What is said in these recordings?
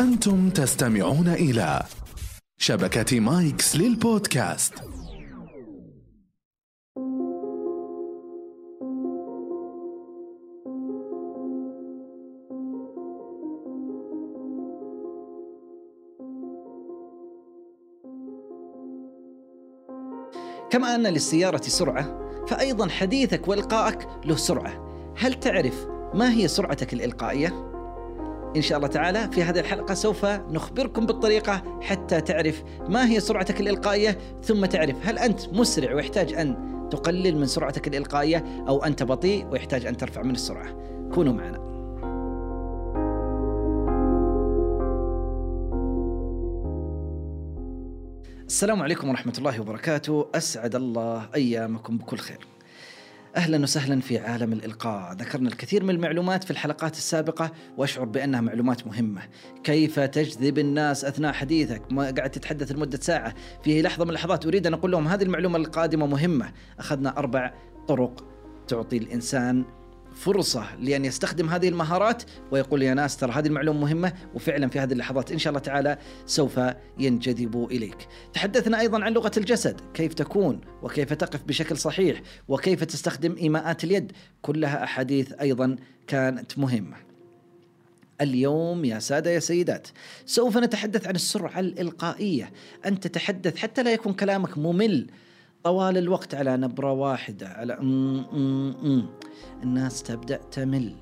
أنتم تستمعون إلى شبكة مايكس للبودكاست كما أن للسيارة سرعة فأيضا حديثك وإلقائك له سرعة هل تعرف ما هي سرعتك الإلقائية؟ إن شاء الله تعالى في هذه الحلقة سوف نخبركم بالطريقة حتى تعرف ما هي سرعتك الإلقائية ثم تعرف هل أنت مسرع ويحتاج أن تقلل من سرعتك الإلقائية أو أنت بطيء ويحتاج أن ترفع من السرعة. كونوا معنا. السلام عليكم ورحمة الله وبركاته. أسعد الله أيامكم بكل خير. أهلا وسهلا في عالم الإلقاء، ذكرنا الكثير من المعلومات في الحلقات السابقة وأشعر بأنها معلومات مهمة، كيف تجذب الناس أثناء حديثك، ما قاعد تتحدث لمدة ساعة، في لحظة من اللحظات أريد أن أقول لهم هذه المعلومة القادمة مهمة، أخذنا أربع طرق تعطي الإنسان فرصة لأن يستخدم هذه المهارات ويقول يا ناس ترى هذه المعلومة مهمة وفعلا في هذه اللحظات إن شاء الله تعالى سوف ينجذبوا إليك. تحدثنا أيضا عن لغة الجسد كيف تكون وكيف تقف بشكل صحيح وكيف تستخدم إيماءات اليد؟ كلها أحاديث أيضا كانت مهمة. اليوم يا سادة يا سيدات سوف نتحدث عن السرعة الإلقائية. ان تتحدث حتى لا يكون كلامك ممل طوال الوقت على نبرة واحدة على م م م. الناس تبدأ تمل.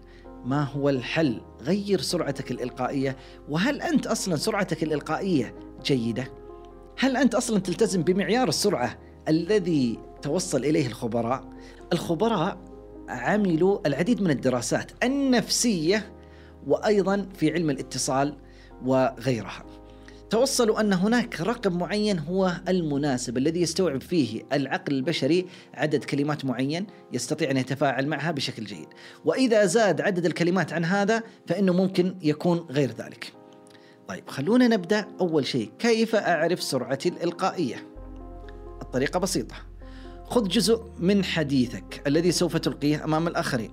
ما هو الحل؟ غير سرعتك الإلقائية. وهل أنت أصلا سرعتك الإلقائية جيدة؟ هل أنت أصلا تلتزم بمعيار السرعة الذي توصل إليه الخبراء؟ الخبراء عملوا العديد من الدراسات النفسية وأيضا في علم الاتصال وغيرها. توصلوا أن هناك رقم معين هو المناسب الذي يستوعب فيه العقل البشري عدد كلمات معين يستطيع أن يتفاعل معها بشكل جيد، وإذا زاد عدد الكلمات عن هذا فإنه ممكن يكون غير ذلك. طيب خلونا نبدأ أول شيء كيف أعرف سرعتي الإلقائية؟ الطريقة بسيطة. خذ جزء من حديثك الذي سوف تلقيه أمام الآخرين.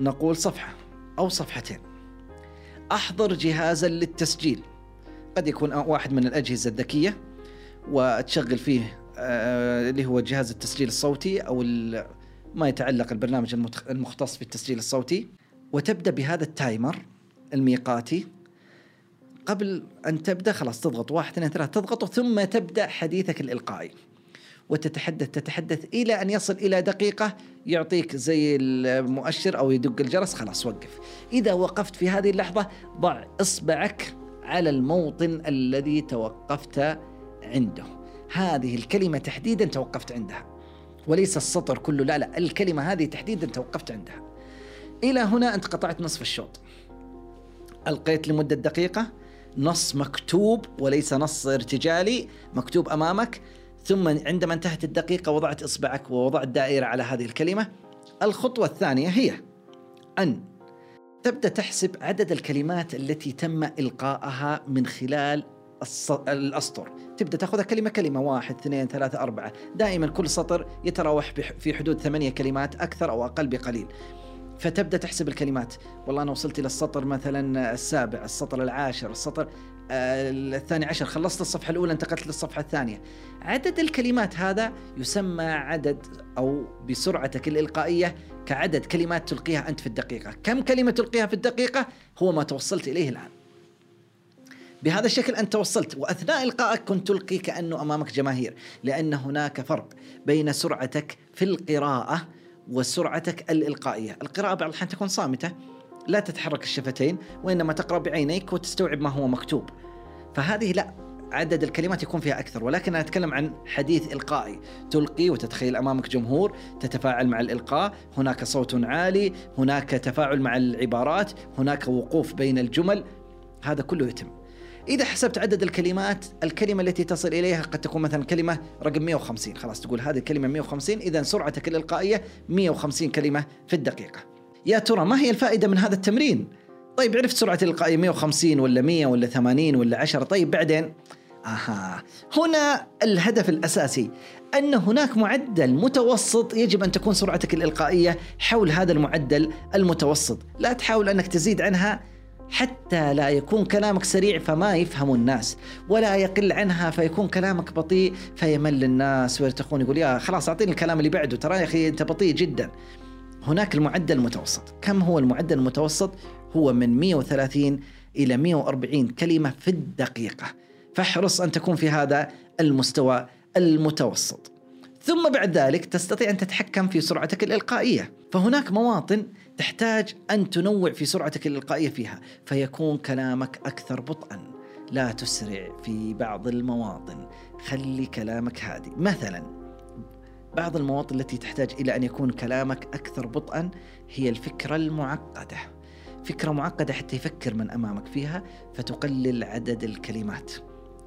نقول صفحة أو صفحتين. أحضر جهازا للتسجيل. قد يكون واحد من الأجهزة الذكية وتشغل فيه آه، اللي هو جهاز التسجيل الصوتي أو ما يتعلق البرنامج المختص في التسجيل الصوتي. وتبدأ بهذا التايمر الميقاتي. قبل أن تبدأ خلاص تضغط واحد اثنين ثلاثة تضغطه ثم تبدأ حديثك الإلقائي. وتتحدث تتحدث إلى أن يصل إلى دقيقة يعطيك زي المؤشر أو يدق الجرس خلاص وقف. إذا وقفت في هذه اللحظة ضع إصبعك على الموطن الذي توقفت عنده. هذه الكلمة تحديدا توقفت عندها. وليس السطر كله لا لا الكلمة هذه تحديدا توقفت عندها. إلى هنا أنت قطعت نصف الشوط. ألقيت لمدة دقيقة نص مكتوب وليس نص ارتجالي مكتوب أمامك ثم عندما انتهت الدقيقة وضعت إصبعك ووضعت دائرة على هذه الكلمة الخطوة الثانية هي أن تبدأ تحسب عدد الكلمات التي تم إلقائها من خلال الأسطر. تبدأ تأخذ كلمة كلمة واحد اثنين ثلاثة أربعة. دائما كل سطر يتراوح في حدود ثمانية كلمات أكثر أو أقل بقليل. فتبدأ تحسب الكلمات. والله أنا وصلت إلى السطر مثلا السابع السطر العاشر السطر الثاني عشر. خلصت الصفحة الأولى انتقلت للصفحة الثانية. عدد الكلمات هذا يسمى عدد أو بسرعتك الإلقائية كعدد كلمات تلقيها أنت في الدقيقة. كم كلمة تلقيها في الدقيقة؟ هو ما توصلت إليه الآن. بهذا الشكل أنت توصلت. وأثناء إلقائك كنت تلقي كأنه أمامك جماهير لأن هناك فرق بين سرعتك في القراءة وسرعتك الإلقائية. القراءة بعض الأحيان تكون صامتة لا تتحرك الشفتين وإنما تقرأ بعينيك وتستوعب ما هو مكتوب. فهذه لا عدد الكلمات يكون فيها أكثر. ولكن أنا أتكلم عن حديث إلقائي. تلقي وتتخيل أمامك جمهور تتفاعل مع الإلقاء هناك صوت عالي هناك تفاعل مع العبارات هناك وقوف بين الجمل. هذا كله يتم. إذا حسبت عدد الكلمات الكلمة التي تصل إليها قد تكون مثلا كلمة رقم 150 خلاص تقول هذه الكلمة 150 إذا سرعتك الإلقائية 150 كلمة في الدقيقة. يا ترى ما هي الفائدة من هذا التمرين؟ طيب عرفت سرعة الإلقائية 150 ولا 100 ولا 80 ولا 10 طيب بعدين؟ آها. هنا الهدف الأساسي أن هناك معدل متوسط يجب أن تكون سرعتك الإلقائية حول هذا المعدل المتوسط، لا تحاول أنك تزيد عنها حتى لا يكون كلامك سريع فما يفهم الناس ولا يقل عنها فيكون كلامك بطيء فيمل الناس ويرتقون يقول يا خلاص أعطيني الكلام اللي بعده. ترى يا أخي أنت بطيء جدا. هناك المعدل المتوسط. كم هو المعدل المتوسط؟ هو من 130 إلى 140 كلمة في الدقيقة. فاحرص أن تكون في هذا المستوى المتوسط. ثم بعد ذلك تستطيع أن تتحكم في سرعتك الإلقائية. فهناك مواطن تحتاج أن تنوع في سرعتك الإلقائية فيها. فيكون كلامك أكثر بطئا. لا تسرع في بعض المواطن. خلي كلامك هادي مثلا بعض المواطن التي تحتاج إلى أن يكون كلامك أكثر بطئا هي الفكرة المعقدة. فكرة معقدة حتى يفكر من أمامك فيها فتقلل عدد الكلمات.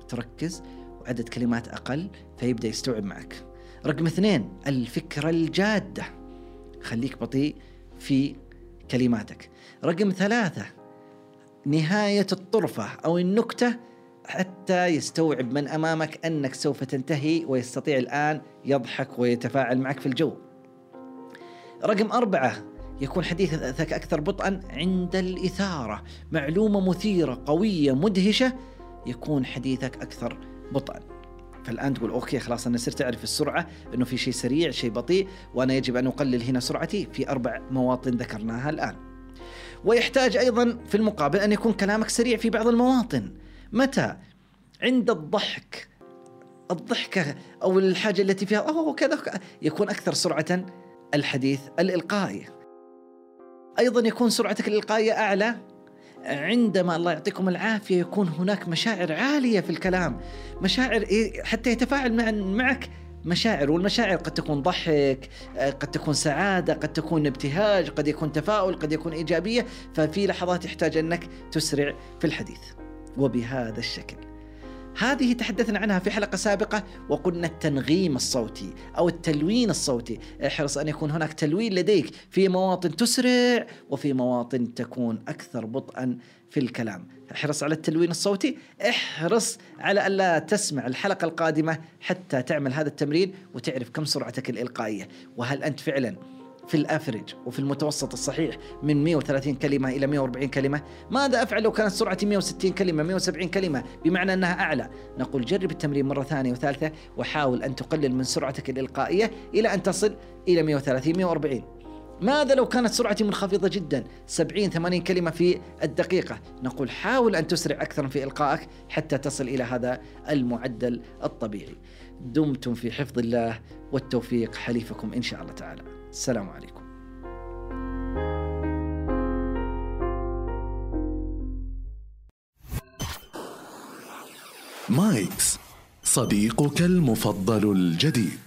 تركز وعدد كلمات أقل فيبدأ يستوعب معك. رقم اثنين الفكرة الجادة. خليك بطيء في كلماتك. رقم ثلاثة نهاية الطرفة أو النكتة حتى يستوعب من أمامك أنك سوف تنتهي ويستطيع الآن يضحك ويتفاعل معك في الجو رقم أربعة يكون حديثك أكثر بطئا عند الإثارة معلومة مثيرة قوية مدهشة يكون حديثك أكثر بطئا فالآن تقول أوكي خلاص أنا صرت أعرف السرعة إنه في شيء سريع شيء بطيء وأنا يجب أن أقلل هنا سرعتي في أربع مواطن ذكرناها الآن. ويحتاج أيضا في المقابل أن يكون كلامك سريع في بعض المواطن. متى؟ عند الضحك. الضحكة أو الحاجة التي فيها أوه كذا يكون أكثر سرعة الحديث الإلقائي. أيضا يكون سرعتك الإلقائية أعلى. عندما الله يعطيكم العافية يكون هناك مشاعر عالية في الكلام. مشاعر إيه، حتى يتفاعل مع معك مشاعر والمشاعر قد تكون ضحك قد تكون سعادة قد تكون ابتهاج قد يكون تفاؤل قد يكون إيجابية. ففي لحظات يحتاج أنك تسرع في الحديث. وبهذا الشكل. هذه تحدثنا عنها في حلقة سابقة وقلنا التنغيم الصوتي أو التلوين الصوتي. احرص أن يكون هناك تلوين لديك في مواطن تسرع وفي مواطن تكون أكثر بطئا في الكلام. احرص على التلوين الصوتي. احرص على ألا تسمع الحلقة القادمة حتى تعمل هذا التمرين وتعرف كم سرعتك الإلقائية. وهل أنت فعلا في الافرج وفي المتوسط الصحيح من 130 كلمة إلى 140 كلمة، ماذا أفعل لو كانت سرعتي 160 كلمة 170 كلمة؟ بمعنى أنها أعلى؟ نقول جرب التمرين مرة ثانية وثالثة وحاول أن تقلل من سرعتك الإلقائية إلى أن تصل إلى 130 140. ماذا لو كانت سرعتي منخفضة جدا؟ 70 80 كلمة في الدقيقة. نقول حاول أن تسرع أكثر في إلقائك حتى تصل إلى هذا المعدل الطبيعي. دمتم في حفظ الله والتوفيق حليفكم إن شاء الله تعالى. السلام عليكم. مايكس صديقك المفضل الجديد.